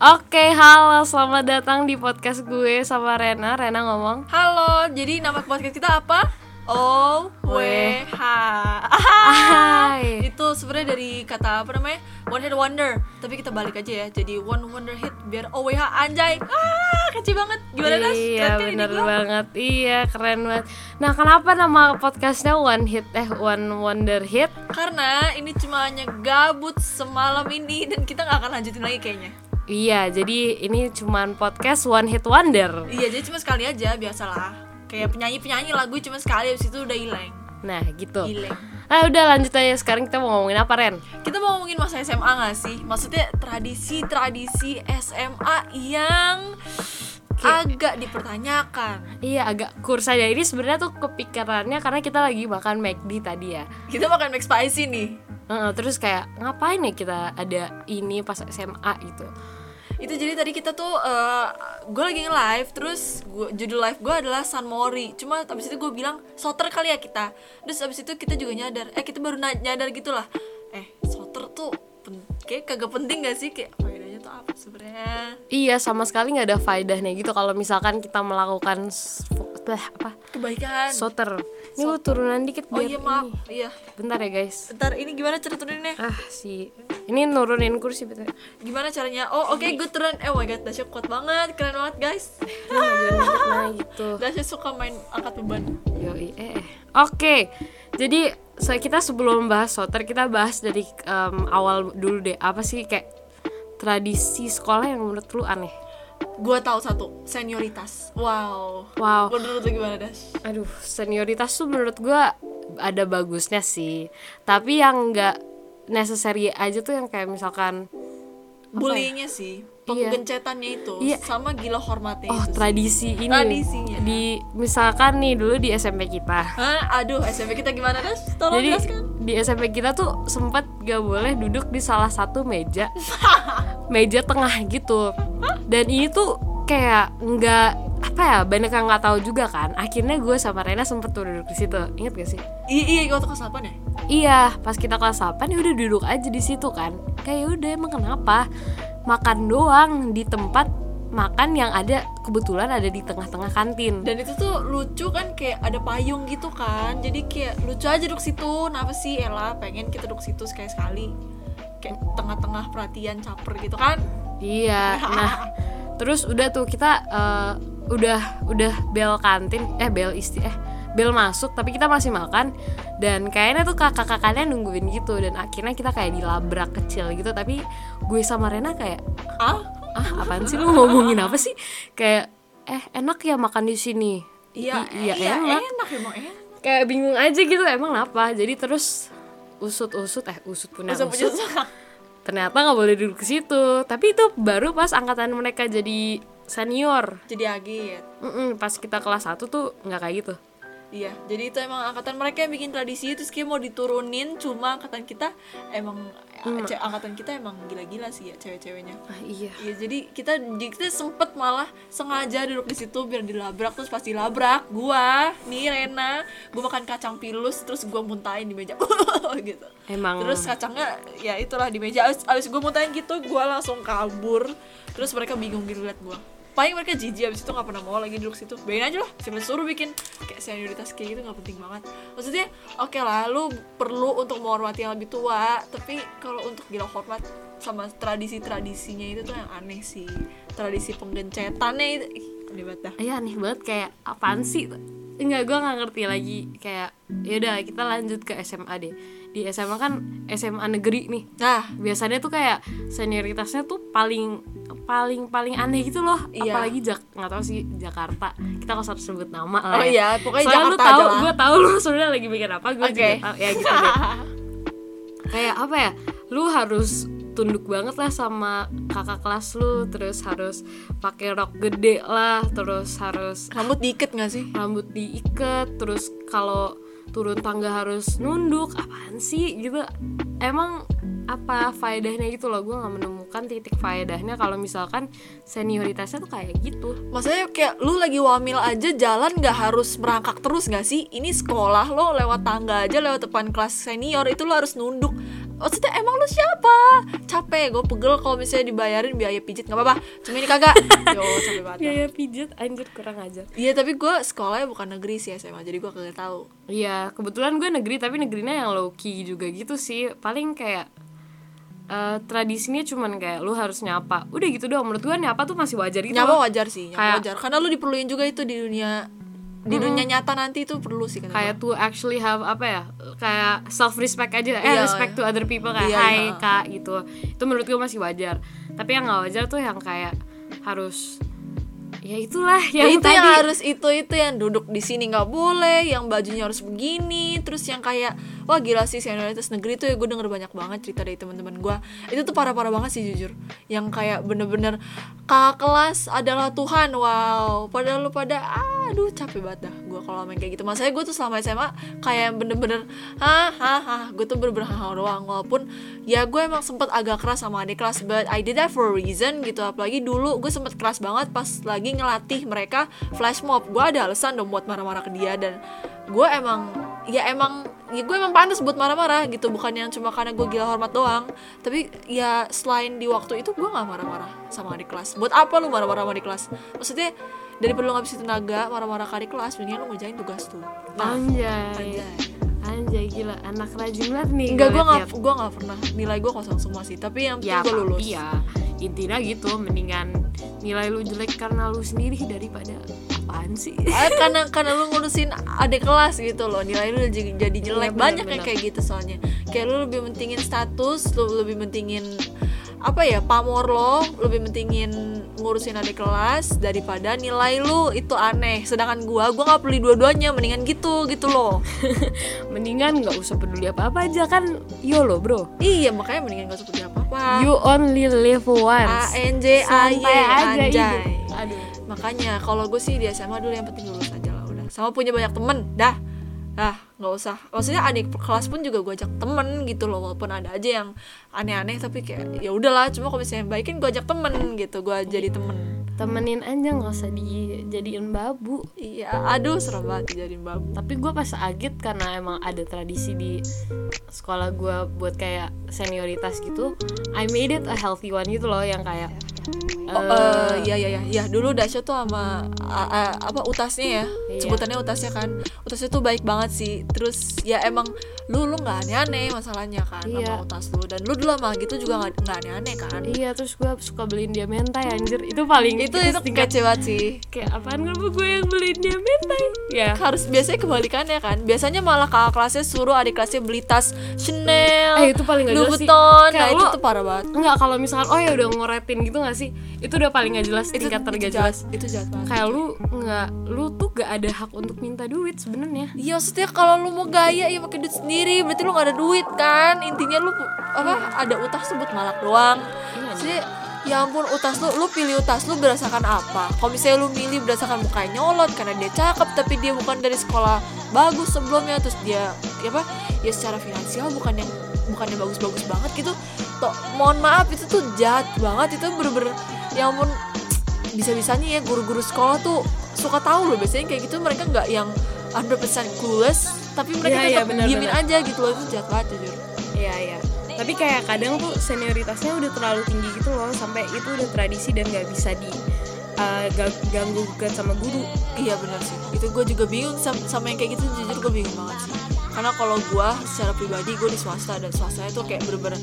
Oke, halo, selamat datang di podcast gue sama Rena. Rena ngomong. Halo, jadi nama podcast kita apa? O W H. Itu sebenarnya dari kata apa namanya? One hit wonder. Tapi kita balik aja ya. Jadi one wonder hit biar O W H anjay. Ah, kece banget. Gimana Das? Iya, kan bener banget. Iya, keren banget. Nah, kenapa nama podcastnya One Hit eh One Wonder Hit? Karena ini cuma hanya gabut semalam ini dan kita nggak akan lanjutin lagi kayaknya. Iya, jadi ini cuman podcast One Hit Wonder. Iya, jadi cuma sekali aja biasalah. Kayak penyanyi-penyanyi lagu cuma sekali habis itu udah hilang. Nah, gitu. Hilang. Nah, udah lanjut aja sekarang kita mau ngomongin apa, Ren? Kita mau ngomongin masa SMA gak sih? Maksudnya tradisi-tradisi SMA yang agak dipertanyakan Iya, agak kurs aja. Ini sebenarnya tuh kepikirannya karena kita lagi makan McD tadi ya. Kita makan McSpicy nih Heeh, terus kayak ngapain ya kita ada ini pas SMA gitu. Itu jadi tadi kita tuh Gue lagi nge-live Terus gua, judul live gue adalah San Mori. Cuma abis itu gue bilang Soter kali ya kita. Terus abis itu kita juga nyadar Eh kita baru nyadar gitu lah Eh soter tuh pen- Kayak kagak penting gak sih? Kayak faedahnya tuh apa sebenarnya? Iya sama sekali nggak ada faedahnya gitu. Kalau misalkan kita melakukan s- bah, apa? Kebaikan. Soter. Ini gue turunan dikit Oh biar iya maaf. ini. Iya. Bentar ya guys. Bentar ini gimana cara turuninnya Ah si ini nurunin kursi betul. Gimana caranya? Oh oke gue turun Eh oh my god Dasya kuat banget Keren banget guys Nah gitu. Dasya suka main angkat beban Yoi eh. eh. Oke. Jadi so, kita sebelum bahas soter kita bahas dari em, awal dulu deh. Apa sih kayak tradisi sekolah yang menurut lu aneh? Gue tahu satu Senioritas Wow Wow. Menurut lu gimana Das? Aduh, senioritas tuh menurut gua ada bagusnya sih. Tapi yang nggak necessary aja tuh yang kayak misalkan Bullyingnya sih Penggencetannya itu Iya. Sama gila hormatnya oh itu sih. tradisi ini. Tradisinya. Di misalkan nih dulu di SMP kita. Hah? Aduh SMP kita gimana Das? Tolong Jadi jelaskan di SMP kita tuh sempat gak boleh duduk di salah satu meja, meja tengah gitu. Dan ini tuh kayak nggak apa ya banyak yang nggak tahu juga kan. Akhirnya gue sama Rena sempet tuh duduk di situ. Ingat gak sih? Iya iya waktu kelas 8 ya? Iya, pas kita kelas 8 ya udah duduk aja di situ kan. Kayak udah emang kenapa? Makan doang di tempat makan yang ada kebetulan ada di tengah-tengah kantin. Dan itu tuh lucu kan kayak ada payung gitu kan Jadi kayak lucu aja duduk situ Kenapa sih Ella pengen kita duduk situ sekali-sekali Kayak tengah-tengah perhatian caper gitu kan Iya. Nah, terus udah tuh kita eh, udah udah bel kantin eh bel isti eh bel masuk tapi kita masih makan. Dan kayaknya tuh kakak-kakaknya nungguin gitu. Dan akhirnya kita kayak dilabrak kecil gitu. Tapi gue sama Rena kayak Ah? ah apaan sih lu ngomongin apa sih? Kayak eh enak ya makan di sini. Iya, iya, iya enak. enak emang enak. Kayak bingung aja gitu emang apa jadi terus usut usut eh usut punya usut, punya ternyata nggak boleh duduk ke situ. Tapi itu baru pas angkatan mereka jadi senior. Jadi agit. Mm-mm, pas kita kelas 1 tuh nggak kayak gitu Iya, jadi itu emang angkatan mereka yang bikin tradisi itu terus kayak mau diturunin cuma angkatan kita emang ce- angkatan kita emang gila-gila sih ya cewek-ceweknya. ah, iya. Iya, jadi kita kita sempet malah sengaja duduk di situ biar dilabrak terus pasti labrak gua, nih Rena, gua makan kacang pilus terus gua muntahin di meja. Gitu. emang. Terus kacangnya ya itulah di meja abis, abis gue muntahin gitu gue langsung kabur Terus mereka bingung gitu liat gue Paling mereka jijik abis itu gak pernah mau lagi duduk situ. Bayangin aja lah siapa suruh bikin. Kayak senioritas kayak gitu gak penting banget. Maksudnya oke lah lu perlu untuk menghormati yang lebih tua Tapi kalau untuk gila hormat sama tradisi-tradisinya itu tuh yang aneh sih. Tradisi penggencetannya itu Ih, aneh banget dah. Iya aneh banget kayak apaan sih? Enggak, gue nggak ngerti lagi. Kayak yaudah kita lanjut ke SMA deh di SMA kan SMA negeri nih Nah biasanya tuh kayak senioritasnya tuh paling paling paling aneh gitu loh Iya. apalagi Jak nggak tahu sih Jakarta kita nggak usah sebut nama lah Oh ya. iya, pokoknya Soalnya lu Jakarta tahu aja lah. gue tahu lu sebenarnya lagi mikir apa gue Oke. juga tahu ya gitu deh kayak apa ya lu harus tunduk banget lah sama kakak kelas lu terus harus pakai rok gede lah terus harus Rambut diikat gak sih? rambut diikat terus kalau turun tangga harus nunduk apaan sih gitu emang apa faedahnya gitu loh gue nggak menemukan titik faedahnya kalau misalkan senioritasnya tuh kayak gitu Maksudnya kayak lu lagi wamil aja jalan nggak harus merangkak terus nggak sih? Ini sekolah lo lewat tangga aja lewat depan kelas senior itu lo harus nunduk. Maksudnya emang lu siapa capek gue pegel kalau misalnya dibayarin biaya pijit nggak apa-apa cuma ini kagak yo capek banget Biaya pijet anjir kurang ajar. Iya tapi gue sekolahnya bukan negeri sih SMA jadi gue kagak tahu. Iya, kebetulan gue negeri tapi negerinya yang low key juga gitu sih. Paling kayak eh tradisinya cuman kayak lu harus nyapa. Udah gitu doang. Menurut gue nyapa tuh masih wajar gitu. Nyapa loh. wajar sih, nyapa Kayak- wajar. Karena lu diperluin juga itu di dunia di dunia nyata nanti itu perlu sih kata kayak to actually have apa ya kayak self respect aja eh Iya, respect to other people kayak Iya, hai iya. kak gitu. Itu menurut gue masih wajar. Tapi yang nggak wajar tuh yang kayak harus ya itulah Ya, yang itu tadi yang harus itu itu yang duduk di sini nggak boleh, yang bajunya harus begini, terus yang kayak wah gila sih senioritas negeri tuh ya gue denger banyak banget cerita dari teman-teman gue. Itu tuh parah-parah banget sih jujur. Yang kayak bener-bener kakak kelas adalah Tuhan, wow. Padahal lu pada aduh capek banget dah gue kalau main kayak gitu. Masanya gue tuh selama SMA kayak yang bener-bener hah hah hah gue tuh bener-bener doang walaupun ya gue emang sempet agak keras sama adik kelas but I did that for a reason gitu apalagi dulu gue sempet keras banget pas lagi ngelatih mereka flash mob. Gue ada alasan dong buat marah-marah ke dia dan gue emang ya emang ya gue emang pantas buat marah-marah gitu. Bukan yang cuma karena gue gila hormat doang. Tapi ya selain di waktu itu gue nggak marah-marah sama adik kelas. Buat apa lu marah-marah sama adik kelas? Maksudnya daripada lu ngabisin tenaga marah-marah ke adik kelas mendingan lu ngerjain tugas tuh. Nah anjay. anjay. anjay gila. Anak rajin banget nih Enggak, gue nggak gue nggak pernah. Nilai gue kosong semua sih. Tapi yang penting ya gue lulus. tapi ya intinya gitu mendingan nilai lu jelek karena lu sendiri daripada apaan sih? Eh, karena karena lu ngurusin adik kelas gitu loh. Nilai lu jadi, jadi jelek. Iya, benar, banyak yang kayak gitu soalnya. Kayak lu lebih mentingin status lu lebih mentingin apa ya pamor lo lebih mentingin ngurusin adik kelas daripada nilai lu itu aneh. Sedangkan gua gua nggak peduli dua-duanya mendingan gitu gitu loh. Mendingan nggak usah peduli apa apa aja kan yolo bro. Iya makanya mendingan gak usah peduli apa apa you only live a once n j a y aja hidup. aduh. Makanya kalau gue sih di SMA dulu yang penting lulus aja lah udah. Sama punya banyak temen dah ah nggak usah. Maksudnya adik kelas pun juga gue ajak temen gitu loh walaupun ada aja yang aneh-aneh tapi kayak ya udahlah cuma kalau misalnya yang baik kan gue ajak temen gitu gue jadi temen. Temenin aja nggak usah dijadiin babu. Iya aduh serem banget dijadiin babu. Tapi gue pas agit karena emang ada tradisi di sekolah gue buat kayak senioritas gitu I made it a healthy one gitu loh yang kayak Oh, eh, eh, iya iya iya. Iya dulu Dasya tuh sama a- a- apa utasnya ya? Iya. sebutannya utasnya kan. Utasnya tuh baik banget sih. Terus ya emang lu lu nggak aneh-aneh masalahnya kan Iya. sama utas lu. Dan lu dulu sama gitu juga nggak nggak aneh-aneh kan? Iya terus gue suka beliin dia mentai anjir. Itu paling itu itu tingkat banget sih. Kayak apaan kenapa gue yang beliin dia mentai? Ya harus biasanya kebalikannya kan. Biasanya malah kakak kelasnya suruh adik kelasnya beli tas Chanel Eh, itu paling nggak Louis jelas sih. Vuitton. Nah itu tuh parah banget. Enggak kalau misalkan oh ya udah ngoretin gitu gak sih? Itu udah paling gak jelas tingkat tergak jelas. Itu jahat banget. Kayak lu nggak lu tuh gak ada hak untuk minta duit sebenarnya. Iya maksudnya kalau lu mau gaya ya pakai duit sendiri berarti lu gak ada duit kan? Intinya lu apa ada utang tuh buat malak doang. Iya, sih ya ampun utas lu lu pilih utas lu berdasarkan apa? Kalau misalnya lu milih berdasarkan mukanya nyolot karena dia cakep tapi dia bukan dari sekolah bagus sebelumnya terus dia ya apa ya secara finansial bukan yang bukan yang bagus-bagus banget gitu. Toh mohon maaf itu tuh jahat banget. Itu bener-bener ya ampun bisa-bisanya ya guru-guru sekolah tuh suka tahu loh. Biasanya kayak gitu mereka nggak yang 100% clueless tapi mereka iya, tetap diemin benar. aja gitu loh. Itu jahat banget jujur. Iya iya. Tapi kayak kadang tuh senioritasnya udah terlalu tinggi gitu loh sampai itu udah tradisi dan gak bisa di uh, ga- ganggu gugat sama guru. Iya benar sih. Itu gue juga bingung sama, sama yang kayak gitu jujur gue bingung banget sih. Karena kalau gue secara pribadi gue di swasta dan swastanya tuh kayak bener-bener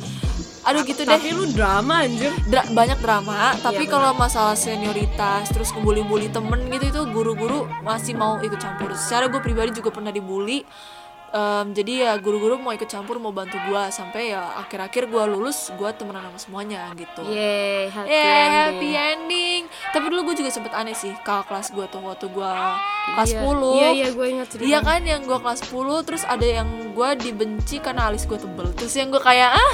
aduh gitu deh. tapi lu drama anjir Dra- banyak drama, tapi Iya, kalau masalah senioritas terus ngebully-bully temen gitu itu guru-guru masih mau ikut campur. Secara gue pribadi juga pernah dibully. Em, jadi ya guru-guru mau ikut campur mau bantu gue sampai ya akhir-akhir gue lulus gue temenan sama semuanya gitu. Yeay, happy Yeah, ending. happy ending. Tapi dulu gue juga sempet aneh sih kakak kelas gue tuh waktu gue kelas Iya, 10. Iya, iya, gue ingat cerita. Iya kan yang gue kelas 10 terus ada yang gue dibenci karena alis gue tebel. Terus yang gue kayak ah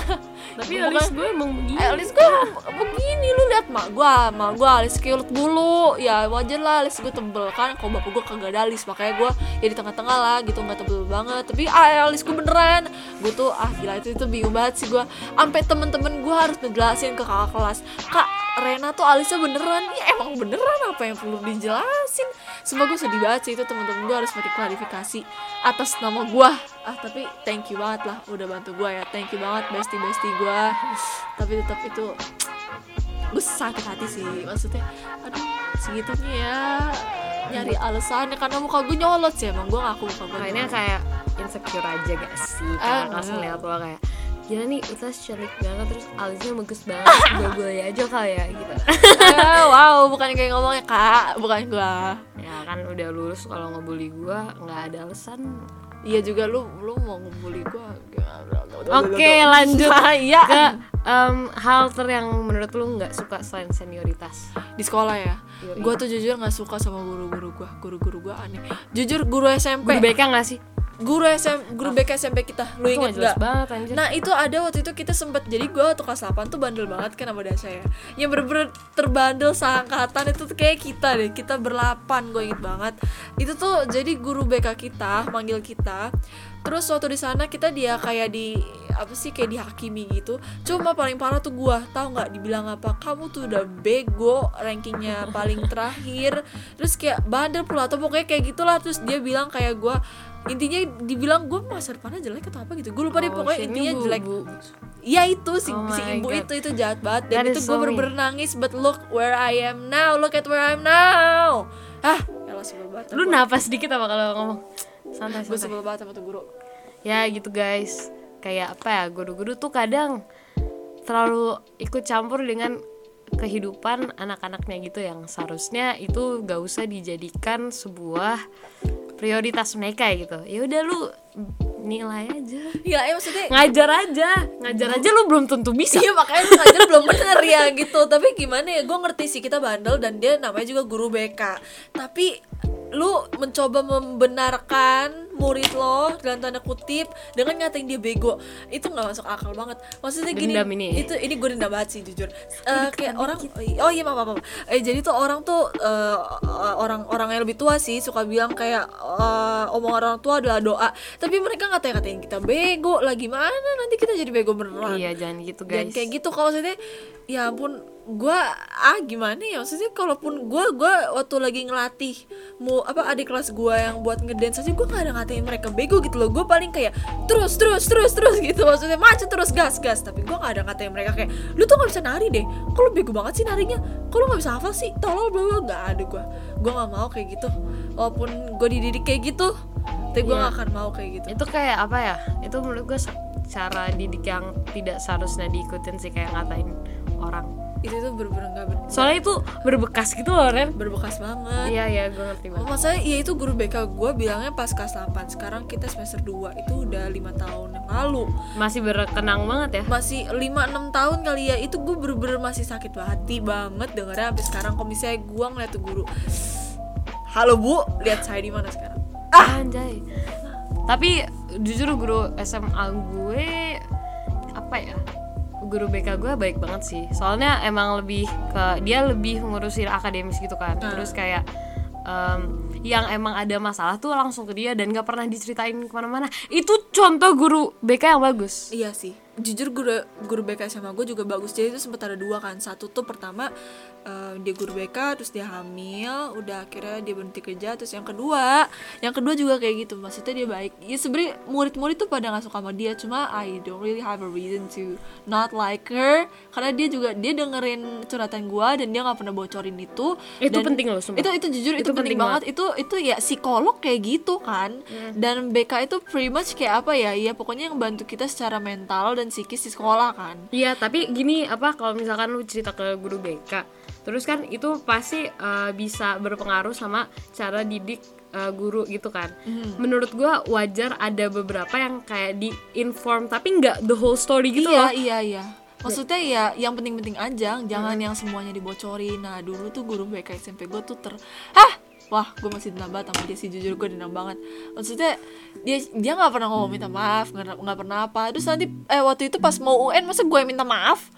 Tapi Bukan- alis gue emang begini. eh, alis gue begini lu lihat mak gue mak gue alis kilut bulu ya wajar lah alis gue tebel kan kalau bapak gue kagak ada alis makanya gue ya di tengah-tengah lah gitu nggak tebel banget tapi ah alis gue beneran. Gue tuh ah gila itu itu bingung banget sih gue sampai temen-temen gue harus ngejelasin ke kakak kelas kak Rena tuh alisnya beneran. Ya emang beneran apa yang perlu dijelasin? Sumpah gue sedih banget sih itu temen-temen gue harus pakai klarifikasi atas nama gue ah tapi thank you banget lah udah bantu gue ya. Thank you banget bestie bestie gue tapi tetap itu gue sakit hati sih maksudnya aduh segitunya ya nyari alasannya. Karena muka gue nyolot sih emang gue ngaku muka gue kayaknya kayak insecure aja gak sih? Ah, karena pas enggak. ngeliat lo kayak gila nih Utas cantik banget terus alisnya bagus banget gue gue aja kali ya gitu. Eh, wow bukan kayak ngomongnya kak. Bukan gue ya kan udah lulus kalau ngebully gue nggak ada alasan. Iya juga lu lu mau ngebully gue oke lanjut. Iya. Ke em, hal ter yang menurut lu nggak suka selain senioritas? Di sekolah ya? Yoi. gue tuh jujur nggak suka sama guru-guru gue guru-guru gue aneh. Jujur guru SMP guru BK nggak sih guru SM guru BK SMP kita lu nggak inget jelas gak? banget anjir Nah itu ada waktu itu kita sempet Jadi gue waktu kelas 8 tuh bandel banget kan sama Dasha ya Yang bener-bener terbandel seangkatan itu tuh kayak kita deh Kita berlapan gue inget banget Itu tuh jadi guru BK kita Manggil kita Terus waktu di sana kita dia kayak di apa sih kayak dihakimi gitu. Cuma paling parah tuh gua, tahu nggak dibilang apa? Kamu tuh udah bego, rankingnya paling terakhir. Terus kayak bandel pula atau pokoknya kayak gitulah. Terus dia bilang kayak gua intinya dibilang gue masa depannya jelek atau apa gitu. Gue lupa deh Oh, pokoknya shit, ini intinya bu- jelek. Bu- Iya itu si, Oh si ibu God. itu itu jahat banget. That dan itu is gue bener-bener nangis but look where I am now. Look at where I am now. Ah sebel banget. Lu napas dikit apa kalau ngomong? Santai gue sebel banget sama tuh guru. Ya gitu guys. Kayak apa ya guru-guru tuh kadang terlalu ikut campur dengan kehidupan anak-anaknya gitu yang seharusnya itu gak usah dijadikan sebuah prioritas mereka gitu. Ya udah lu nilai aja. Ya ya maksudnya ngajar aja. Ngajar aja lu belum tentu bisa. Iya makanya lu ngajar belum bener ya gitu. Tapi gimana ya gue ngerti sih kita bandel dan dia namanya juga guru BK Tapi lu mencoba membenarkan murid lo dalam tanda kutip dengan ngatain dia bego. Itu nggak masuk akal banget. Maksudnya gini Dendam ini. itu ini gue dendam banget sih jujur. Eh, kayak orang oh iya maaf maaf eh jadi tuh orang tuh eh, orang orang yang lebih tua sih suka bilang kayak eh, omongan orang tua adalah doa. Tapi mereka ngatain ngatain kita bego lah gimana? Nanti kita jadi bego beneran. Iya jangan gitu dan guys. kayak gitu. Kalau maksudnya ya ampun gue ah gimana ya? Maksudnya kalaupun gue gua waktu lagi ngelatih mau apa adik kelas gue yang buat ngedance aja gue gak ada ngatain mereka bego gitu loh. Gue paling kayak terus terus terus terus gitu. Maksudnya maju terus gas gas. Tapi gue gak ada ngatain mereka kayak lu tuh gak bisa nari deh. Kalau bego banget sih narinya? Kalau nggak bisa hafal sih? Tolol bla bla. Gak ada gue gue gak mau kayak gitu. Walaupun gue dididik kayak gitu tapi gue Iya. gak akan mau kayak gitu. Itu kayak apa ya? Itu menurut gue cara didik yang tidak seharusnya diikutin sih kayak ngatain orang itu tuh bener-bener gak ber- soalnya itu berbekas gitu loh Ren. Berbekas banget. Iya iya gue ngerti banget. Maksudnya ya itu guru BK gue bilangnya pas kelas 8 Sekarang kita semester 2 Itu udah lima tahun yang lalu. Masih berkenang banget ya? Masih 5-6 tahun kali ya. Itu gue bener-bener masih sakit hati banget Dengarnya sampai sekarang Kalau misalnya gue ngeliat tuh guru. Halo bu, lihat saya di mana sekarang? Anjay. Tapi jujur guru SMA gue apa ya guru BK gue baik banget sih. Soalnya emang lebih ke dia lebih ngurusin akademis gitu kan. Nah. terus kayak em, yang emang ada masalah tuh langsung ke dia dan gak pernah diceritain ke mana-mana. Itu contoh guru BK yang bagus. Iya sih. Jujur guru, guru BK SMA gue juga bagus. Jadi itu sempat ada dua kan. Satu tuh pertama eh, Dia guru BK Terus dia hamil Udah akhirnya dia berhenti kerja Terus yang kedua Yang kedua juga kayak gitu Maksudnya dia baik Ya sebenernya murid-murid tuh pada gak suka sama dia Cuma I don't really have a reason to Not like her Karena dia juga Dia dengerin curhatan gue Dan dia gak pernah bocorin itu Itu Dan penting loh, sumpah. Itu itu jujur itu, Itu penting, penting banget. Itu itu ya psikolog kayak gitu kan. Dan BK itu pretty much kayak apa ya? Ya pokoknya yang bantu kita secara mental dan psikis di sekolah kan. Iya, tapi gini apa kalau misalkan lu cerita ke guru BK, terus kan itu pasti eh, bisa berpengaruh sama cara didik eh, guru gitu kan. Menurut gua wajar ada beberapa yang kayak di inform tapi nggak the whole story gitu iya, loh. iya, iya. Maksudnya ya yang penting-penting aja, jangan yang semuanya dibocorin. Nah, dulu tuh guru BK SMP gue tuh ter Hah, wah gue masih dendam banget sama dia sih jujur gue dendam banget maksudnya dia dia nggak pernah ngomong minta maaf nggak nggak pernah apa terus nanti eh waktu itu pas mau UN masa gue yang minta maaf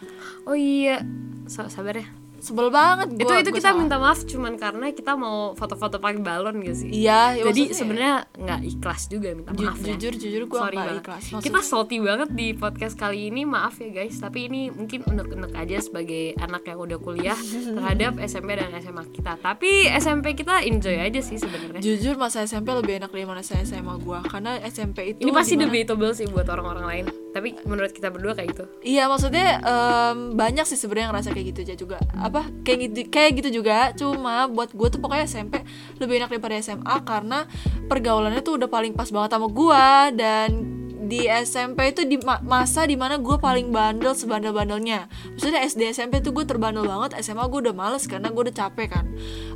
Oh iya, Sa- sabar ya. Sebel banget itu gua- itu gua kita salah. minta maaf cuman karena kita mau foto-foto pakai balon gak sih? Iya ya jadi maksudnya- sebenarnya nggak ikhlas juga minta Ju- maaf ya. jujur jujur gue Sorry nggak ikhlas. Kita Maksud- salty banget di podcast kali ini maaf ya guys. Tapi ini mungkin unek-unek aja sebagai anak yang udah kuliah terhadap SMP dan SMA kita. Tapi SMP kita enjoy aja sih sebenarnya. Jujur masa SMP lebih enak dari mana saya SMA gue karena SMP itu ini pasti dimana- debatable sih buat orang-orang lain. Tapi menurut kita berdua kayak gitu. Iya maksudnya em, banyak sih sebenarnya yang ngerasa kayak gitu aja juga. Apa kayak gitu kayak gitu juga. Cuma buat gue tuh pokoknya SMP lebih enak daripada SMA karena pergaulannya tuh udah paling pas banget sama gue dan di SMP itu di ma- masa di mana gue paling bandel sebandel-bandelnya. Maksudnya SD SMP tuh gue terbandel banget SMA gue udah males karena gue udah capek kan.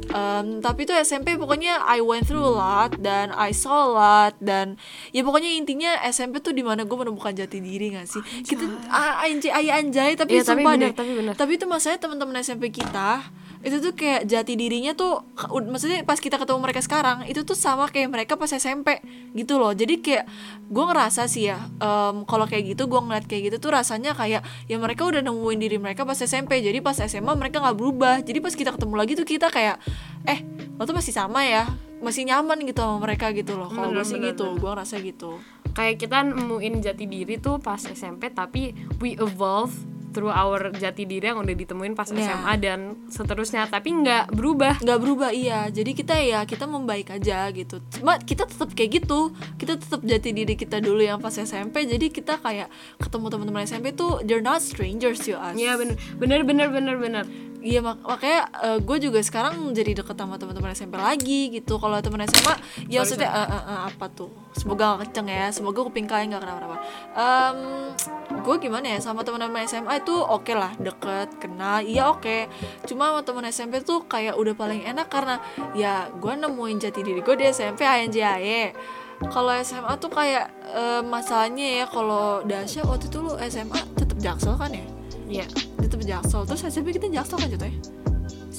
Em, tapi itu SMP pokoknya I went through a lot dan I saw a lot dan ya pokoknya intinya SMP tuh di mana gue menemukan jati diri gak sih? Kita ah, anjay ay anjay tapi tapi sumpah bener, deh tapi bener. tapi itu masanya teman-teman SMP kita itu tuh kayak jati dirinya tuh ud- maksudnya pas kita ketemu mereka sekarang itu tuh sama kayak mereka pas SMP gitu loh. Jadi kayak gue ngerasa sih ya em, kalau kayak gitu gue ngeliat kayak gitu tuh rasanya kayak ya mereka udah nemuin diri mereka pas SMP jadi pas SMA mereka nggak berubah. Jadi pas kita ketemu lagi tuh kita kayak eh lo tuh masih sama ya? Masih nyaman gitu sama mereka gitu loh. Kalau gue sih gitu gue ngerasa gitu. Kayak kita nemuin jati diri tuh pas SMP tapi we evolve through our jati diri yang udah ditemuin pas Iya. SMA dan seterusnya. Tapi nggak berubah. Nggak berubah iya. Jadi kita ya kita membaik aja gitu. Cuma kita tetap kayak gitu. Kita tetap jati diri kita dulu yang pas SMP jadi kita kayak ketemu teman-teman SMP tuh they're not strangers to us. Iya bener. Bener bener bener bener Iya mak makanya gue juga sekarang jadi deket sama teman-teman SMP lagi gitu. Kalau teman SMA, ya Sorry, maksudnya eh, eh, eh, apa tuh? Semoga gak kenceng ya. Semoga kuping kalian gak kenapa-napa. gue gimana ya sama teman-teman SMA itu oke lah deket kenal iya oke. Cuma sama teman SMP tuh kayak udah paling enak karena ya gue nemuin jati diri gue di SMP ANJAY. Kalau SMA tuh kayak eh, masalahnya ya kalau Dasya waktu itu lu SMA tetap jaksel kan ya? Iya. Tetep jaksel. Terus SMP kita jaksel kan jatuhnya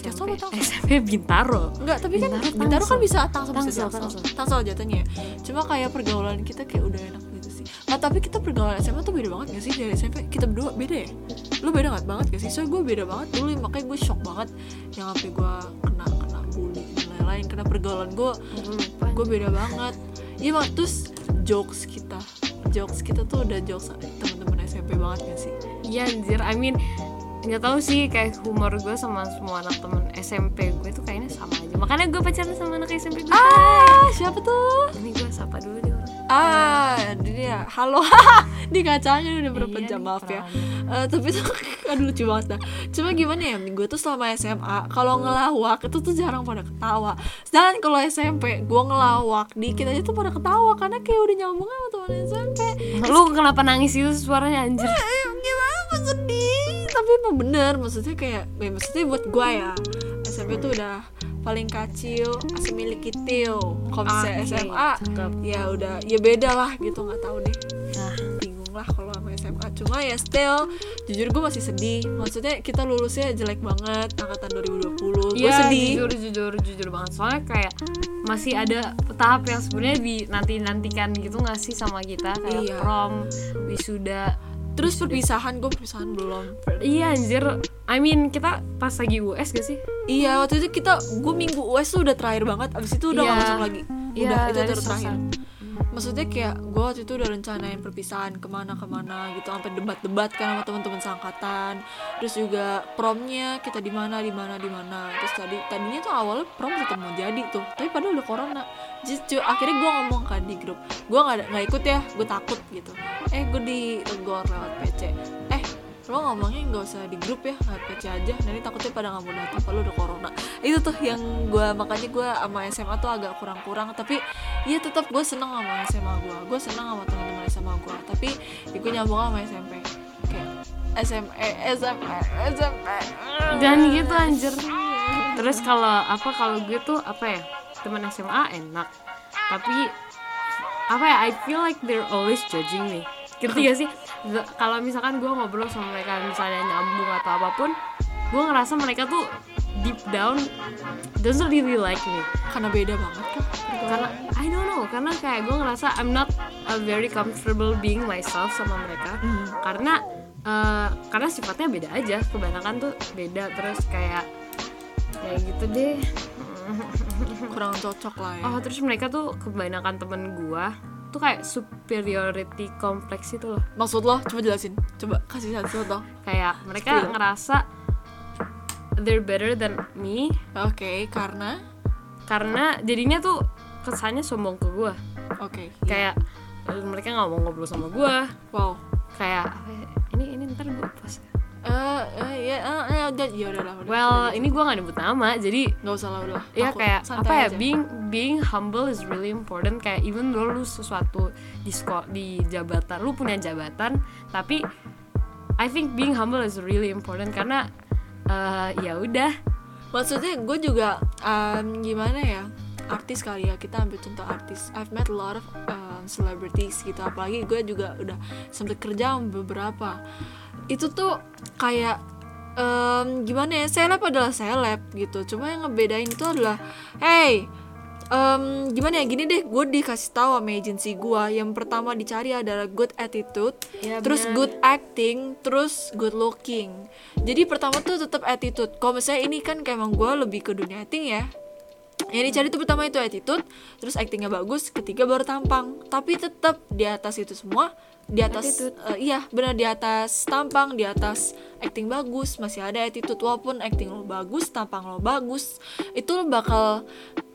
jaksel atau tangsel SMP Bintaro. Enggak tapi kan Bintaro, bintaro kan bisa tangsel bisa Tangsel, jaksel. Tangsel. tangsel jatuhnya. Ya. cuma kayak pergaulan kita kayak udah enak gitu sih. Nah tapi kita pergaulan SMA tuh beda banget gak sih? Dari SMP kita berdua beda ya? Lu beda gak banget gak sih? Soalnya gue beda banget dulu makanya gue shock banget yang sampai gue kena kena bully dan lain-lain. Karena pergaulan gue Gue beda banget. Iya terus jokes kita. Jokes kita tuh udah jokes teman-teman SMP banget gak sih Iya anjir, I mean nggak tahu sih kayak humor gue sama semua anak temen SMP gue tuh kayaknya sama aja. Makanya gue pacaran sama anak SMP gue. Ah siapa tuh? Ini gue sapa dulu deh orang. Ah, dia. Halo. Di kacanya udah berapa Iya, jam maaf ya. Eh, tapi tuh aduh lucu banget dah. Cuma gimana ya, gue tuh selama SMA kalau ngelawak itu tuh jarang pada ketawa. Sedangkan kalau SMP gue ngelawak dikit aja tuh pada ketawa karena kayak udah nyambung sama teman SMP. lu kenapa nangis itu suaranya anjir Gue sedih. Tapi emang bener, maksudnya kayak, ya, maksudnya buat gue ya SMP tuh udah paling kacil, milik kitil. Kalau misalnya SMA, cakep. ya udah, ya beda lah gitu nggak tahu deh. Nah. Bingung lah kalau sama SMA cuma ya still jujur gue masih sedih. Maksudnya kita lulusnya jelek banget angkatan 2020 gue Iya, sedih. jujur jujur jujur banget. Soalnya kayak masih ada tahap yang sebenarnya di nanti nantikan gitu nggak sih sama kita? Kayak Iya. prom wisuda terus perpisahan gue perpisahan belum. Iya anjir. I mean kita pas lagi US gak sih? Iya waktu itu kita gue minggu US tuh udah terakhir banget. Abis itu udah Iya. gak masuk lagi. Iya, udah itu dari udah terakhir. Maksudnya kayak gue waktu itu udah rencanain perpisahan ke mana ke mana gitu sampai debat-debat kan sama teman-teman seangkatan. Terus juga promnya kita di mana di mana di mana. Terus tadi tadinya tuh awalnya prom tetap mau jadi tuh tapi padahal udah corona. Jadi, akhirnya gue ngomong kan di grup gue nggak nggak ikut ya gue takut gitu. Eh gue ditegur lewat PC eh lo ngomongnya nggak usah di grup ya lewat PC aja. Nanti takutnya pada nggak mau datang kalau udah corona. Itu tuh yang gue makanya gue sama SMA tuh agak kurang-kurang. Tapi iya tetap gue seneng sama SMA gue gue seneng sama teman-teman SMA gue tapi ya gue nyambung sama SMP kayak SMA SMA SMP jangan gitu anjir. Terus kalau apa kalau gue tuh apa ya teman SMA enak. Tapi apa ya I feel like they're always judging me ngerti gak sih? Kalau misalkan gue ngobrol sama mereka misalnya nyambung atau apa pun gue ngerasa mereka tuh deep down doesn't really like me. Karena beda banget kan karena I don't know karena kayak gue ngerasa I'm not uh, very comfortable being myself sama mereka. Hmm. karena eh, karena sifatnya beda aja kebanyakan tuh beda terus kayak kayak gitu deh. Kurang cocok lah ya. Oh terus mereka tuh kebanyakan temen gua tuh kayak superiority kompleks itu loh. Maksud lo? Coba jelasin. Coba kasih satu contoh kayak mereka Spill. ngerasa they're better than me. Oke karena? Karena jadinya tuh kesannya sombong ke gua. Oke kayak eh, mereka nggak mau ngobrol sama gua. Wow. Kayak ya, ini ini ntar gua pas ya udah ya udah lah udah, well udah, ini gua nggak nyebut nama jadi nggak usah lah udah. Ya Aku kayak apa ya aja. being being humble is really important. Kayak even though lu sesuatu di sekolah di jabatan lu punya jabatan tapi I think being humble is really important karena eh, ya udah. Maksudnya gue juga um, gimana ya artis kali ya kita ambil contoh artis. I've met a lot of um, celebrities gitu apalagi gue juga udah sempet kerja sama beberapa itu tuh kayak em, gimana ya seleb adalah seleb gitu. Cuma yang ngebedain itu adalah hey em, gimana ya gini deh gue dikasih tahu sama agency gue yang pertama dicari adalah good attitude Ya, terus benar. good acting terus good looking. Jadi pertama tuh tetap attitude. Kalau misalnya ini kan kayak emang gue lebih ke dunia acting ya. Yang dicari itu pertama itu attitude terus actingnya bagus ketiga baru tampang. Tapi tetap di atas itu semua di atas Attitude. eh, iya benar di atas tampang di atas acting bagus masih ada attitude walaupun acting lo bagus tampang lo bagus itu lo bakal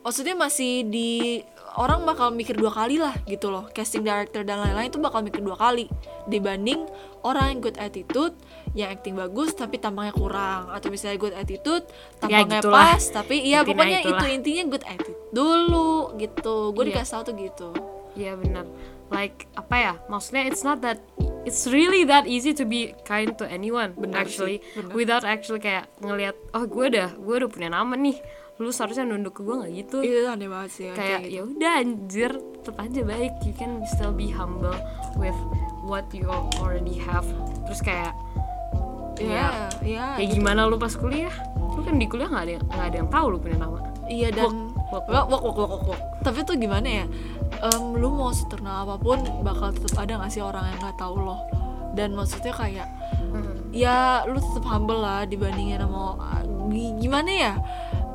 maksudnya masih di orang bakal mikir dua kali lah gitu loh casting director dan lain-lain itu bakal mikir dua kali dibanding orang yang good attitude yang acting bagus tapi tampangnya kurang atau misalnya good attitude tampangnya gitulah. pas tapi iya Intinya pokoknya itulah. itu intinya good attitude dulu gitu gue Iya. dikasih tahu tuh gitu Iya benar. Like apa ya? Maksudnya it's not that it's really that easy to be kind to anyone Benar actually sih, without actually kayak ngelihat oh gue udah gue udah punya nama nih. Lu seharusnya nunduk ke gue nggak gitu. itu aneh banget sih kayak kayak gitu. ya udah anjir tetap aja baik you can still be humble with what you already have terus kayak Iya, iya. ya gimana lu pas kuliah lu kan di kuliah nggak ada yang nggak ada yang tahu lu punya nama Iya dan wok wok wok wok wok. Tapi tuh gimana ya? Em, lu mau seternal apa pun bakal tetap ada gak sih orang yang nggak tahu lo. Dan maksudnya kayak ya lu tetap humble lah dibandingin sama gi- gimana ya?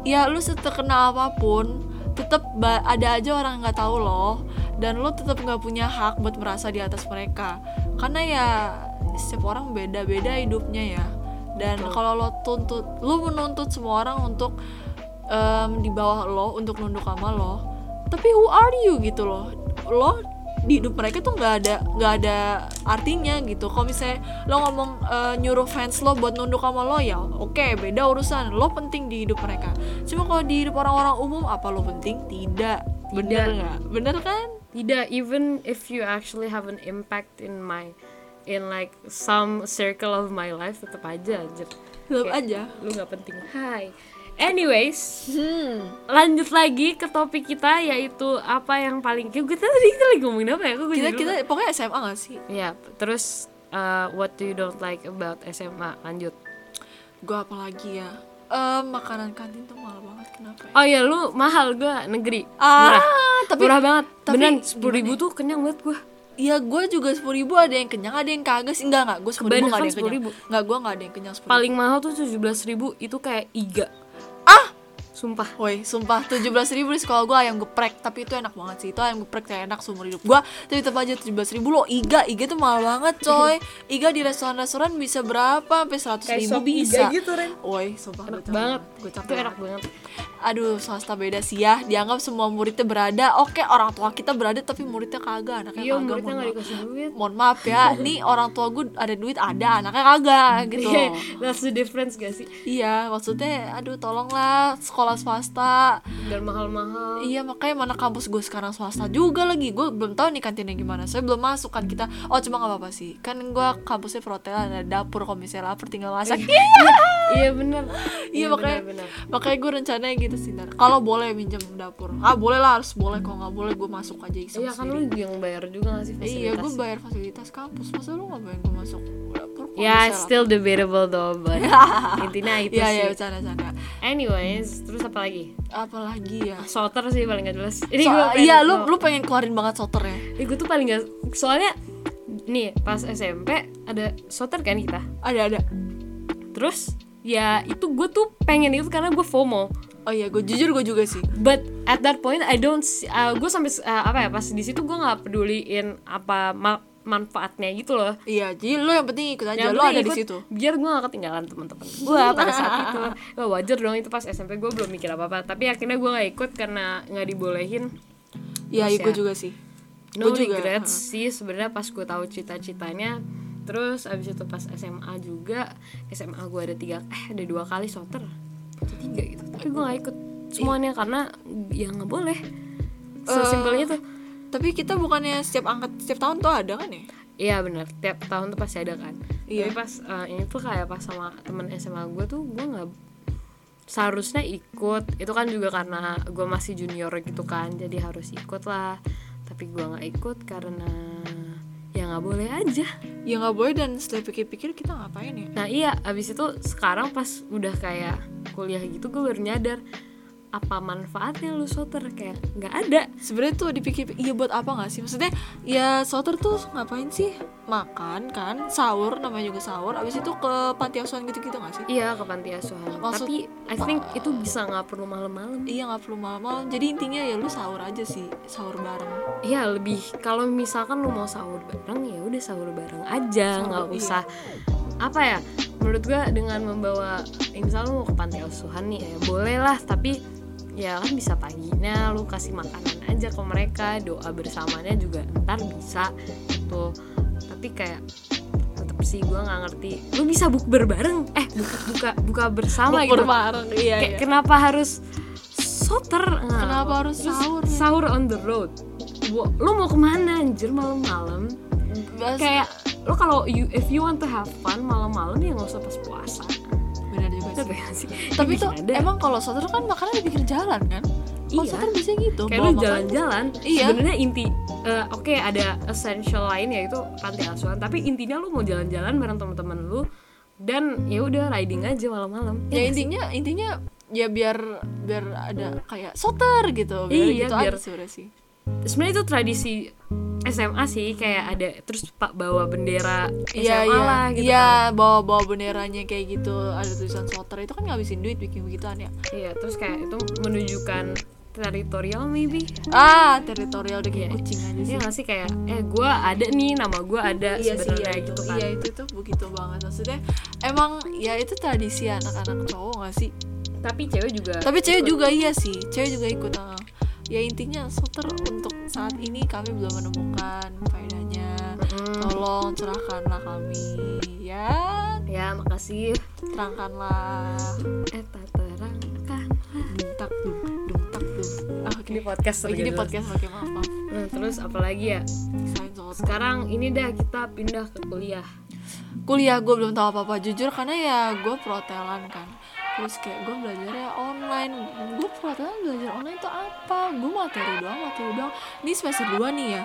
Ya lu seterkenal apa pun tetap ada aja orang nggak tahu lo dan lu tetap nggak punya hak buat merasa di atas mereka karena ya setiap orang beda-beda hidupnya ya dan kalau lo tuntut lu menuntut semua orang untuk em, di bawah lo untuk nunduk sama lo tapi who are you gitu loh. Lo di hidup mereka tuh nggak ada nggak ada artinya gitu. Kalau misalnya lo ngomong eh, nyuruh fans lo buat nunduk sama lo ya oke beda urusan. Lo penting di hidup mereka. Cuma kalau di hidup orang-orang umum apa lo penting? Tidak. Bener nggak? Bener kan? Tidak even if you actually have an impact in my in like some circle of my life tetap aja anjir. Tetap aja. lu nggak penting. Hai anyways hmm. lanjut lagi ke topik kita yaitu apa yang paling kita tadi kita lagi ngomongin apa ya? Kita kita lupa? pokoknya SMA gak sih? Ya terus uh, what do you don't like about SMA lanjut. Gue apalagi ya? Em, makanan kantin tuh mahal banget kenapa ya? oh ya lu mahal gue negeri. Ah, murah. tapi- murah banget. tapi beneran sepuluh ribu ya? tuh kenyang banget gue Iya gue juga sepuluh ribu ada yang kenyang ada yang kagak sih. Enggak enggak gue sepuluh ribu nggak ada yang kenyang. 10.000. nggak gue nggak ada yang kenyang sepuluh paling mahal tuh tujuh belas ribu itu kayak iga ah sumpah Woi, sumpah. 17 ribu di sekolah gue ayam geprek. Tapi itu enak banget sih. Itu ayam geprek kayak enak seumur hidup gue Tapi tetap aja 17 ribu. Lo iga, iga tuh mahal banget coy. Iga di restoran-restoran bisa berapa? Sampai 100 Kayak ribu bisa. Iga gitu, Ren. Woi, sumpah enak capek banget. Gue capek itu enak banget. Aduh, swasta beda sih ya. Dianggap semua muridnya berada. Oke, orang tua kita berada Tapi muridnya kagak. Anaknya iya kagak muridnya mohon dikasih duit. Mohon maaf ya Nih orang tua gue ada duit Ada, anaknya kagak gitu. Iya, that's the difference gak sih? Iya, maksudnya aduh tolonglah sekolah swasta. Dan mahal-mahal. Iya makanya mana kampus gue sekarang swasta juga lagi. Gue belum tahu nih kantinnya gimana. Saya belum masuk kan kita. Oh cuma gak apa-apa sih. Kan gue kampusnya perhotelan Ada dapur kalau misalnya lapar tinggal masak. Iya iya bener. Iya makanya bener, bener. Makanya gue rencananya gitu sih Ntar. Kalau boleh minjem dapur. Ah boleh lah harus boleh. Kalau gak boleh gue masuk aja iseng iya kan lu yang bayar juga gak sih Iya gue fasilitas bayar fasilitas kampus. Masa lu gak bayar gue masuk dapur? Ya misalnya still debatable though but intinya itu Iya iya sih. bercanda-bercanda anyways terus apa lagi? Apalagi ya? Soter sih paling gak jelas. Ini So- gue Iya lu lu pengen keluarin banget soter ya? Gue tuh paling gak soalnya nih pas SMP ada soter kan kita? Ada ada. Terus ya itu gue tuh pengen itu karena gue FOMO. Oh iya gue jujur gue juga sih. But at that point I don't see, uh, gue sampai uh, apa ya pas di situ gue nggak peduliin apa ma- manfaatnya gitu loh. Iya jadi lo yang penting ikut aja Yang lo ada di situ. biar gue gak ketinggalan teman-teman gue pada saat itu. Wah, wajar dong itu pas SMP gue belum mikir apa apa tapi akhirnya gue nggak ikut karena nggak dibolehin. Iya Terus gue ya. juga sih. No Gua juga, regrets sih sebenarnya pas gue tahu cita-citanya terus abis itu pas SMA juga SMA gue ada tiga eh ada dua kali soter tiga gitu tapi gue gak ikut semuanya karena ya nggak boleh sesimpel itu tapi kita bukannya setiap angkat setiap tahun tuh ada kan ya Iya benar, tiap tahun tuh pasti ada kan. Iya. Tapi pas eh, ini tuh kayak pas sama temen SMA gue tuh gue nggak seharusnya ikut. Itu kan juga karena gue masih junior gitu kan, jadi harus ikut lah. Tapi gue nggak ikut karena ya nggak boleh aja. ya nggak boleh dan setelah pikir-pikir kita ngapain ya Nah iya, abis itu sekarang pas udah kayak kuliah gitu gue baru nyadar apa manfaatnya lu soter kayak nggak ada. sebenarnya tuh dipikir iya buat apa nggak sih? Maksudnya ya soter tuh ngapain sih? Makan kan? Sahur namanya juga sahur. Abis itu ke panti asuhan gitu-gitu nggak sih? Iya ke panti asuhan. Maksud- Tapi I think itu bisa nggak perlu malam-malam. iya nggak perlu malam-malam. Jadi intinya ya lu sahur aja sih sahur bareng. Iya lebih kalau misalkan lu mau sahur bareng ya udah sahur bareng aja. Nggak iya. usah apa ya menurut gua dengan membawa ya misal lu mau ke panti asuhan nih ya boleh lah. Tapi ya kan bisa paginya lu kasih makanan aja ke mereka doa bersamanya juga ntar bisa gitu. Tapi kayak tetep sih gua nggak ngerti. Lu bisa bukber bareng? Eh buka buka, buka bersama Bukber gitu. bareng iya kayak iya. kenapa harus soter? Nah, Kenapa harus sahur ya? sahur on the road. Lu mau ke mana anjir malam-malam? Kayak lu kalau you if you want to have fun malam-malam ya nggak usah pas puasa Gitu sih. ya tapi tuh ada. emang kalau soter kan makannya di pinggir jalan kan? Kalau Iya. soter bisa gitu. Kayak lu jalan-jalan Iya. sebenarnya inti eh, oke ada essential lain yaitu panti asuhan. Tapi intinya lu mau jalan-jalan bareng teman-teman lu dan ya udah riding aja malam-malam. Ya sih? intinya intinya ya biar biar ada kayak soter gitu. Biar Iya, gitu biar- aja sih sebenarnya itu tradisi SMA sih kayak ada terus pak bawa bendera SMA Iya iya lah gitu iya kan. bawa bawa benderanya kayak gitu ada tulisan soter itu kan ngabisin duit bikin begituan ya Iya, terus kayak itu menunjukkan teritorial maybe. ah teritorial udah kayak Iya. kucing aja sih Iya gak sih kayak eh gua ada nih nama gua ada iya sebenarnya iya, gitu itu. kan. iya itu tuh begitu banget maksudnya emang ya itu tradisi anak-anak cowok gak sih Tapi cewek juga. tapi cewek ikut. juga iya sih cewek juga ikut ah. Ya intinya soter untuk saat ini kami belum menemukan faedahnya tolong cerahkanlah kami ya Ya, makasih. terangkanlah Eh, tak terangkan. duntak dum duntak dum ah, oke Ini podcast Oh, jadi terus. podcast pakai maaf maaf Nah, terus apalagi ya? Sekarang ini dah kita pindah ke kuliah. kuliah gue belum tahu apa apa jujur karena ya gue protelan kan terus kayak gue belajarnya online. Gue protelan belajar online itu apa? Gue materi doang materi doang. Ini semester 2 nih ya.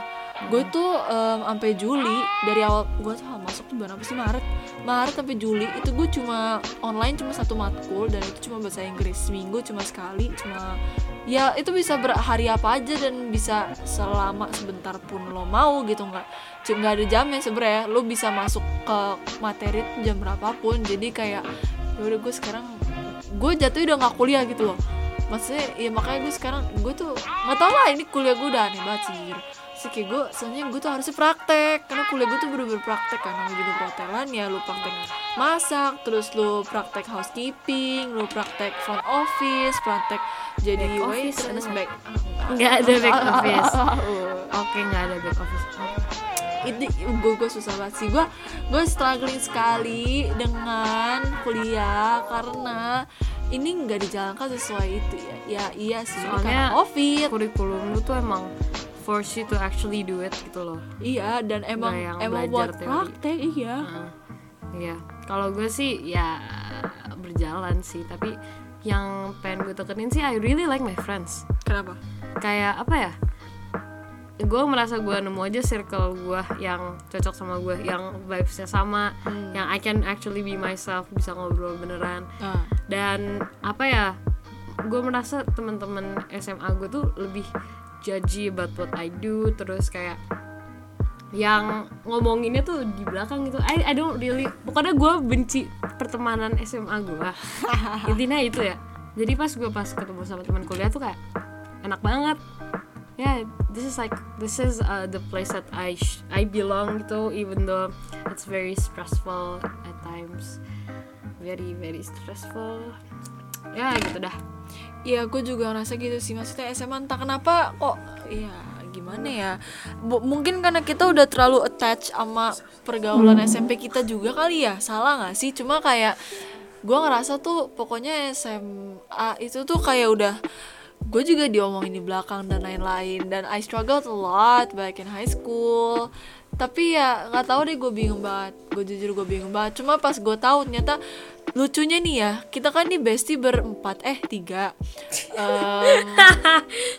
Gue tuh em, sampai Juli dari awal gue tuh masuk tuh bulan apa sih? Maret. Maret sampai Juli itu gue cuma online cuma satu matkul dan itu cuma bahasa Inggris. Seminggu cuma sekali cuma ya itu bisa berhari apa aja dan bisa selama sebentar pun lo mau gitu. Nggak nggak ada jamnya sebenarnya lo bisa masuk ke materi jam berapapun. Jadi kayak ya udah gue sekarang gue jatuh udah nggak kuliah gitu loh. Maksudnya ya makanya gue sekarang gue tuh nggak tau lah ini kuliah gue udah aneh banget sih jujur. Sih kayak gue soalnya gue tuh harusnya praktek karena kuliah gue tuh bener-bener praktek kan namanya juga perhotelan ya lu praktek masak terus lu praktek housekeeping lu praktek front office praktek jadi Back office waitress back Nggak? Ada back office. Oke, nggak ada back office. Ini gue gue susah banget sih gue gue struggling sekali dengan kuliah karena ini nggak dijalankan sesuai itu ya ya iya sih Soalnya karena covid Kurikulum lu tuh emang force you to actually do it gitu loh. iya dan emang yang emang buat teori. praktek iya Heeh. Iya, kalau gue sih ya berjalan sih, tapi yang pengen gue tekenin sih I really like my friends. kenapa Kayak apa ya? Gue merasa gue nemu aja circle gue yang cocok sama gue, yang vibesnya sama, Hmm. yang I can actually be myself, bisa ngobrol beneran. nah Dan apa ya? Gue merasa teman-teman SMA gue tuh lebih judgy about what I do, terus kayak yang ngomonginnya tuh di belakang gitu I, I don't really pokoknya gue benci pertemanan SMA gue intinya itu ya jadi pas gue pas ketemu sama teman kuliah tuh kayak enak banget yeah this is like this is uh, the place that I I belong gitu even though it's very stressful at times very very stressful ya gitu dah Iya, gue juga ngerasa gitu sih. Maksudnya SMA entah kenapa kok, ya gimana ya? Bu- mungkin karena kita udah terlalu attach sama pergaulan SMP kita juga kali ya. Salah nggak sih? Cuma kayak gue ngerasa tuh pokoknya SMA itu tuh kayak udah gue juga diomongin di belakang dan lain-lain dan I struggled a lot back in high school. Tapi ya nggak tahu deh gue bingung banget. Gue jujur gue bingung banget. Cuma pas gue tahu ternyata lucunya nih ya kita kan nih bestie berempat eh tiga. Em,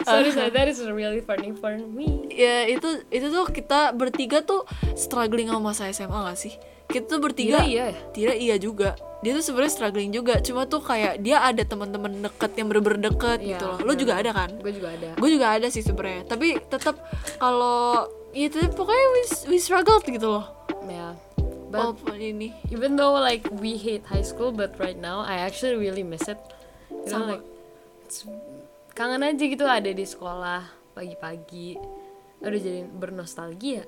sorry sorry that is really funny for me. ya itu itu tuh kita bertiga tuh struggling sama masa SMA gak sih kita tuh bertiga Tidak, iya. tidak iya juga. Dia tuh sebenarnya struggling juga. Cuma tuh kayak dia ada teman-teman deket yang bener-bener deket Iya, gitu loh. Lo juga ada kan? Gue juga ada. Gue juga ada sih sebenarnya. Tapi tetap kalau ya tetap pokoknya we, we struggled gitu loh. Ya. But walaupun ini. even though like we hate high school but right now I actually really miss it. You know Sama. like it's- kangen aja gitu. Ada di sekolah pagi-pagi. Udah jadi bernostalgia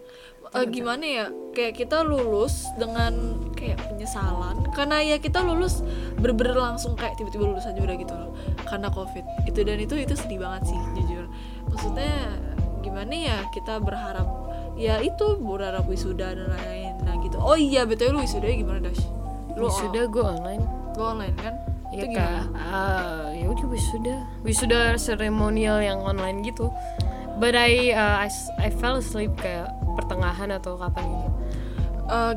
Eh, gimana? ya? Kayak kita lulus dengan kayak penyesalan. Karena ya kita lulus bener-bener langsung kayak tiba-tiba lulus aja udah gitu loh. Karena covid. Itu dan itu itu sedih banget sih jujur. Maksudnya gimana ya? Kita berharap ya itu berharap wisuda dan lain-lain. Nah gitu. Oh iya betul lu wisuda gimana dash? Lu wisuda gue online. Lu online kan? Ya kayak gimana? Ah, ya udah wisuda. Wisuda seremonial yang online gitu. But I uh, I, I fell asleep kayak pertengahan atau kapan gitu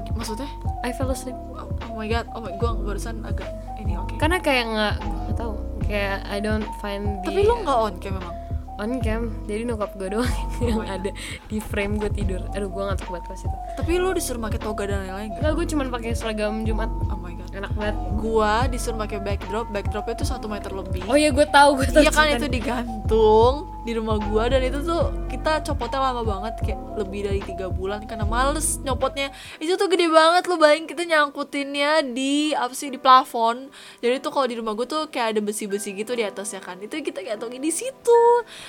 gi- maksudnya? I fell asleep. Oh, oh my god oh my gue barusan agak ini oke. Karena kayak nggak nggak tahu. Kayak I don't find the tapi lu nggak on cam memang on cam. Jadi nokap gue doang yang ada di frame gue tidur. Aduh gue ngantuk banget pas itu. Tapi lu disuruh pakai toga dan lain-lain gak? Enggak, gue cuman pakai seragam Jumat. Oh my god. Enak banget. Gua disuruh pakai backdrop. Backdropnya tuh satu meter lebih. Oh iya gue tahu gue tahu Iya kan itu digantung di rumah gua dan itu tuh kita copotnya lama banget kayak lebih dari tiga bulan karena males nyopotnya. Itu tuh gede banget lu bayangin kita nyangkutinnya di apa sih di plafon. Jadi tuh kalau di rumah gua tuh kayak ada besi-besi gitu di atasnya kan. Itu kita gantungin di situ.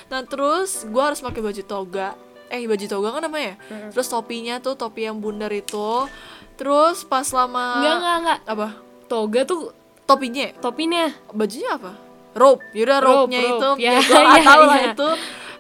Nah terus gua harus pakai baju toga. Eh baju toga kan namanya ya? terus topinya tuh topi yang bundar itu. Terus pas lama enggak enggak enggak apa? Toga tuh topinya? ya? topinya. Bajunya apa rope. Yaudah Rope, rope rope. itu Ya, ya, ya, lah itu.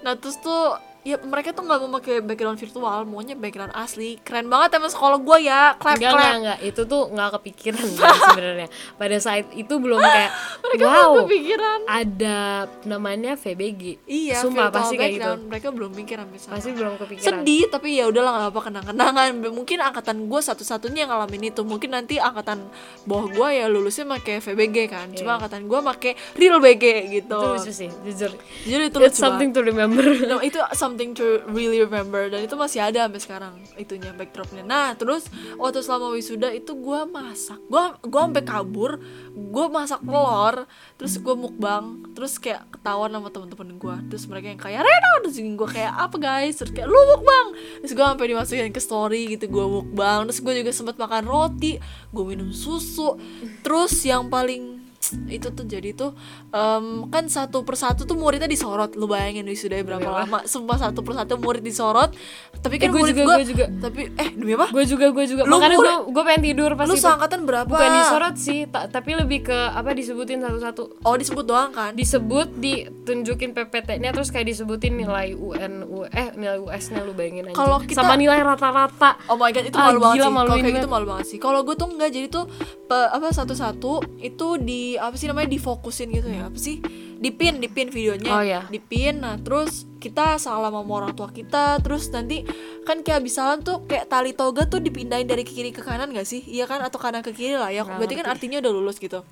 Nah terus tuh ya mereka tuh nggak mau pakai background virtual maunya background asli. Keren banget emang sekolah gue ya clap enggak clap. enggak enggak. Itu tuh nggak kepikiran gue sebenarnya. Pada saat itu belum kayak mereka wow kepikiran. ada namanya VBG iya sumpah virtual pasti kayak gitu. mereka belum mikir sampai sana. Pasti belum kepikiran. Sedih tapi ya udahlah nggak apa kenang-kenangan. Mungkin angkatan gue satu-satunya yang ngalamin itu. Mungkin nanti angkatan bawah gue ya lulusnya pakai VBG kan. Cuma angkatan gue pakai real BG gitu. Iya. itu lucu sih jujur. Jadi itu it's lucu something banget. to remember. No, itu something to really remember. Dan itu masih ada sampai sekarang itunya backdropnya. Nah terus waktu selama wisuda itu gua masak, gua gua sampai kabur, gua masak telur, terus gua mukbang, terus kayak ketahuan sama temen-temen gua, terus mereka yang kayak Reno, terus gua kayak apa guys, terus kayak lu mukbang, terus gua sampai dimasukin ke story gitu gua mukbang, terus gua juga sempat makan roti, gua minum susu, terus yang paling itu tuh jadi tuh em, kan satu persatu tuh muridnya disorot. Lu bayangin wisuda berapa Demi apa? lama sumpah satu persatu murid disorot. Tapi kan Eh, murid juga, gua juga. tapi eh demi apa? Gue juga gue juga. Lu makanya gue gue pengen tidur pas lu itu. seangkatan berapa? Bukan disorot sih ta- tapi lebih ke apa disebutin satu-satu. Oh disebut doang kan? Disebut ditunjukin PPT-nya terus kayak disebutin nilai UN U- eh nilai US-nya lu bayangin aja. Kalau kita- sama nilai rata-rata. Oh my god itu Ah, malu banget gila, sih. Kalau kayak gitu malu banget sih. Kalau gue tuh enggak jadi tuh pe- apa satu-satu itu di apa sih namanya difokusin gitu ya. Apa sih? Dipin, dipin videonya. Oh, iya. Dipin. Nah, terus kita salam sama orang tua kita, terus nanti kan kayak habis salam tuh kayak tali toga tuh dipindahin dari kiri ke kanan gak sih? Iya kan atau kanan ke kiri lah ya. Nggak Berarti kan artinya udah lulus gitu.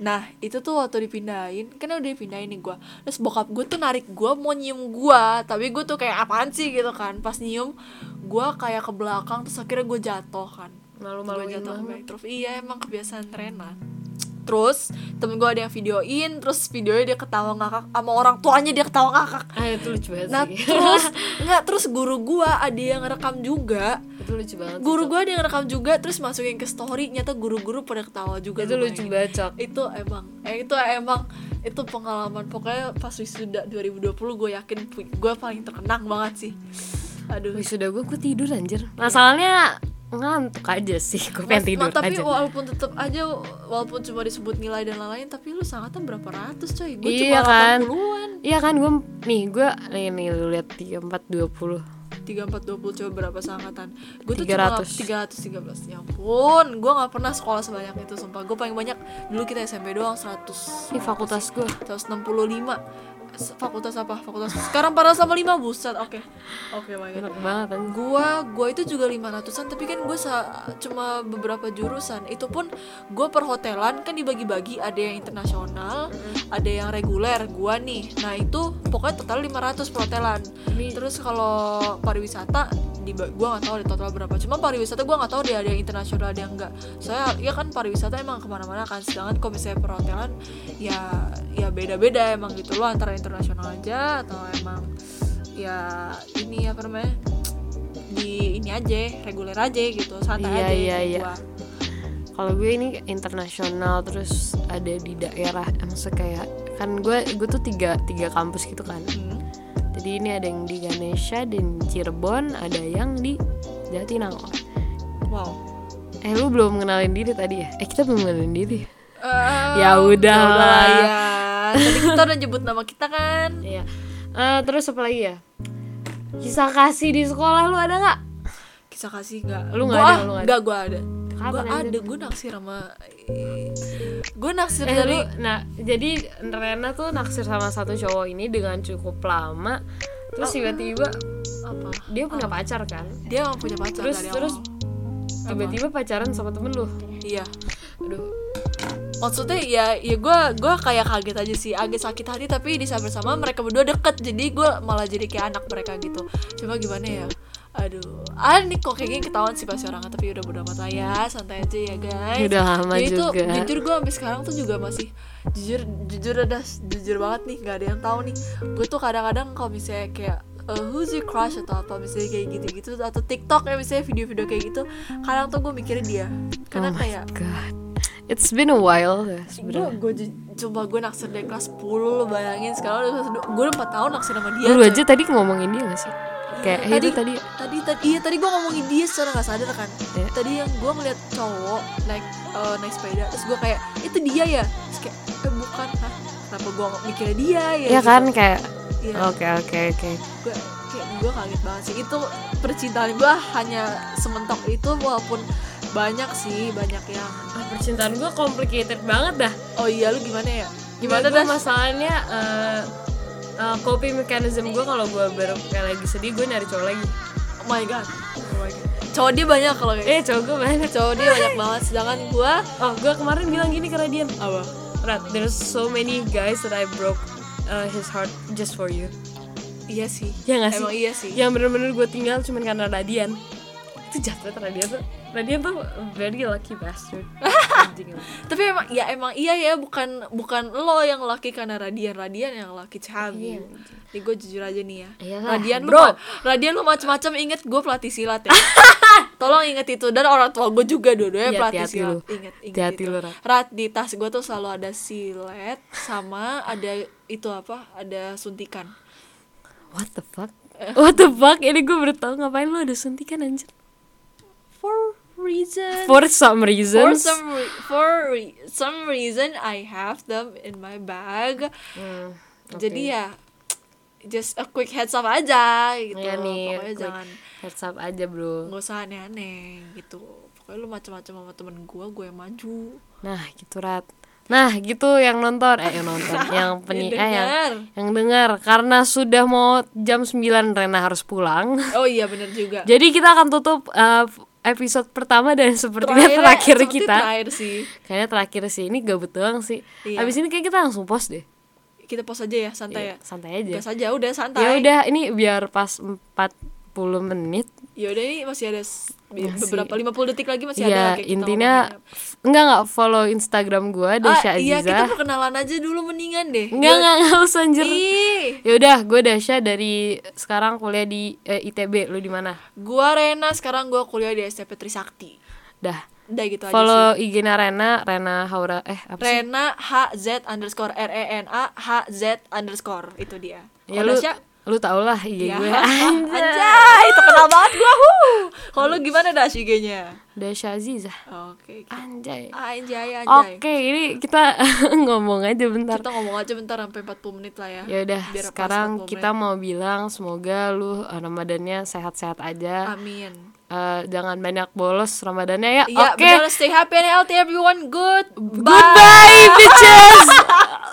Nah, itu tuh waktu dipindahin, kan udah dipindahin nih gua. Terus bokap gue tuh narik gua mau nyium gua, tapi gue tuh kayak apaan sih gitu kan. Pas nyium, gua kayak ke belakang terus akhirnya gue jatuh kan. Gue malu-maluin jatuh. Iya, emang kebiasaan Rena. Terus temen gue ada yang videoin terus videonya dia ketawa ngakak sama orang tuanya dia ketawa ngakak. Ah itu lucu banget nah sih. terus nggak terus guru gue ada yang ngerekam juga. Itu lucu banget guru gue ada yang ngerekam juga terus masukin ke story nyata guru-guru pada ketawa juga itu lu lucu banget cok. Itu emang eh, itu emang itu pengalaman. Pokoknya pas wisuda 2020 gue yakin gue paling terkenang banget sih. Aduh. Wisuda gue gue tidur anjir. Masalahnya ngantuk aja sih gue pengen Mas- tidur ma- tapi aja. walaupun tetap aja walaupun cuma disebut nilai dan lain-lain tapi lu sangatnya berapa ratus coy? Gue Iya cuma kan? 80-an iya kan gue nih gue nih nih lu lihat tiga empat dua puluh. 3420 coba berapa seangkatan gue tuh cuma 300. 313 ya ampun gue nggak pernah sekolah sebanyak itu sumpah. Gue paling banyak dulu kita SMP doang 100 ini fakultas gue 165 S- fakultas apa? Fakultas. Sekarang para sama 5 buset oke. Oke my god. Enak banget gua gua itu juga 500an tapi kan gue cuma beberapa jurusan. Itu pun gue perhotelan kan dibagi-bagi. Ada yang internasional ada yang reguler. Gua nih nah itu pokoknya total 500 perhotelan Ini- terus kalau pariwisata di gua nggak tahu di total berapa. Cuma pariwisata gua nggak tahu dia ada yang internasional ada yang enggak saya ya kan pariwisata emang ke mana-mana kan. Sedangkan kalau misalnya perhotelan ya ya beda-beda emang gitu. Loh antara internasional aja atau emang ya ini apa namanya di ini aja reguler aja gitu santai Iya, aja iya, iya. kalau gue ini internasional terus ada di daerah maksudnya kayak kan gue gue tuh tiga tiga kampus gitu kan. Hmm. jadi ini ada yang di Ganesha dan Cirebon ada yang di Jatinangor wow. Eh lu belum kenalin diri tadi ya? Eh kita belum kenalin diri. Eh, Ya udah lah. ya tadi kita udah nyebut nama kita kan Iya. Eh, terus apa lagi ya? Kisah kasih di sekolah lu ada nggak? kisah kasih nggak Lu nggak ada, lu nggak ada. nggak gue ada gue ada gue naksir sama gue naksir Eh, dari lu, nah jadi Rena tuh naksir sama satu cowok ini dengan cukup lama. Terus tiba-tiba apa dia punya pacar kan? dia emang punya pacar Terus dari terus tiba-tiba pacaran sama temen lu. iya Aduh. Maksudnya ya ya gue gue kayak kaget aja sih. Agak sakit hati tapi di saat bersama mereka berdua deket. Jadi gue malah jadi kayak anak mereka gitu. Cuma gimana ya? Aduh. Ah nih kok kayak gini ketahuan sih pasti orangnya tapi udah bodo amat lah ya. Santai aja ya guys. Udah lama Jadi tuh juga. jujur gue sampai sekarang tuh juga masih jujur jujur ada jujur banget nih nggak ada yang tahu nih. Gue tuh kadang-kadang kalau misalnya kayak uh, who's your crush atau apa misalnya kayak gitu-gitu atau TikTok ya misalnya video-video kayak gitu kadang tuh gue mikirin dia. Karena oh kayak god. It's been a while ya gue sebenarnya. gue coba gue naksir dari kelas 10 lo bayangin sekarang udah gue udah 4 tahun naksir sama dia Lu aja tadi ngomongin dia gak sih? Kayak hey, tadi, itu tadi tadi tadi iya tadi gue ngomongin dia secara nggak sadar kan Iya. tadi yang gue ngeliat cowok naik eh, naik sepeda terus gue kayak itu dia ya terus kayak eh bukan Hah, kenapa gue mikirnya dia ya Iya gitu. kan kayak Iya. Oke oke oke. gue kayak gue kaget banget sih itu percintaan gue hanya sementok itu walaupun banyak sih banyak yang Ah, percintaan gue complicated banget dah. oh iya lu gimana ya Gimana gue dah masalahnya eh eh, coping mechanism gue kalau gue baru kayak lagi sedih gue nyari cowok lagi. oh my god oh my god cowok dia banyak kalau kayak Eh cowok gue banyak. cowok dia banyak banget sedangkan gue Oh gue kemarin bilang gini ke Radian. apa Rat, there's so many guys that I broke uh, his heart just for you. iya sih Ya gak sih? emang iya sih Yang bener-bener gue tinggal cuman karena Radian. Itu banget Radian tuh. Radian tuh very lucky bastard. Tapi emang ya emang iya ya bukan bukan lo yang laki karena radian radian yang laki cabi Iya. Nih gue jujur aja nih ya Iyalah, Radian lu bro. ma- Radian lu macam-macam inget gue pelatih silat ya Tolong inget itu Dan orang tua gue juga dua-duanya Iya, pelatih hati-hati silat lu. Ingat, ingat Hati-hati itu lu, Rat. Rat, di tas gue tuh selalu ada silet Sama ada itu apa Ada suntikan What the fuck? What the fuck? Ini gue baru tau ngapain lu ada suntikan anjir. For reason For some For reasons. some re- for re- some reason I have them in my bag Hmm, oke. Jadi ya just a quick heads up aja gitu. Iya nih, Pokoknya jangan heads up aja bro. nggak usah aneh-aneh gitu. Pokoknya lu macam-macam sama temen gua, gue yang maju. Nah gitu Rat. Nah gitu yang nonton, eh yang nonton, yang penyi, Yang eh yang, yang dengar karena sudah mau jam 9 Rena harus pulang. Oh iya bener juga. Jadi kita akan tutup uh, episode pertama dan sepertinya terakhir seperti kita. Terakhir sih. Kayaknya terakhir sih ini gabut doang sih. Iya. Abis ini kayak kita langsung post deh. Kita pause aja ya, santai Iya, ya. santai aja. Gas aja udah santai. Ya udah ini biar pas 4 menit Ya udah ini masih ada s- beberapa 50 detik lagi masih ya ada kayak intinya enggak enggak follow Instagram gue Dasya ah, iya kita Aziza. perkenalan aja dulu mendingan deh. enggak enggak enggak usah anjir. Ya udah gue Dasya dari sekarang kuliah di eh, ITB lu di mana? Gua Rena sekarang gua kuliah di STP Trisakti. dah. Udah gitu aja sih. follow IG-nya Rena Rena Haura eh apa sih? Rena HZ underscore R E N A HZ underscore itu dia. ya Kalau lu lu tau lah IG ya. gue Anjay, terkenal banget gua. huh. Kalau lu gimana dah IG-nya? Dasya Aziza Oke. anjay Anjay, anjay. Oke, ini kita ngomong aja bentar. Kita ngomong aja bentar sampai 40 menit lah ya. Ya udah, sekarang 40 kita mau bilang semoga lu eh, Ramadannya sehat-sehat aja. Amin. Eh, jangan banyak bolos Ramadannya ya. Iya, Oke. benar stay happy and healthy everyone. Good. Goodbye, bitches.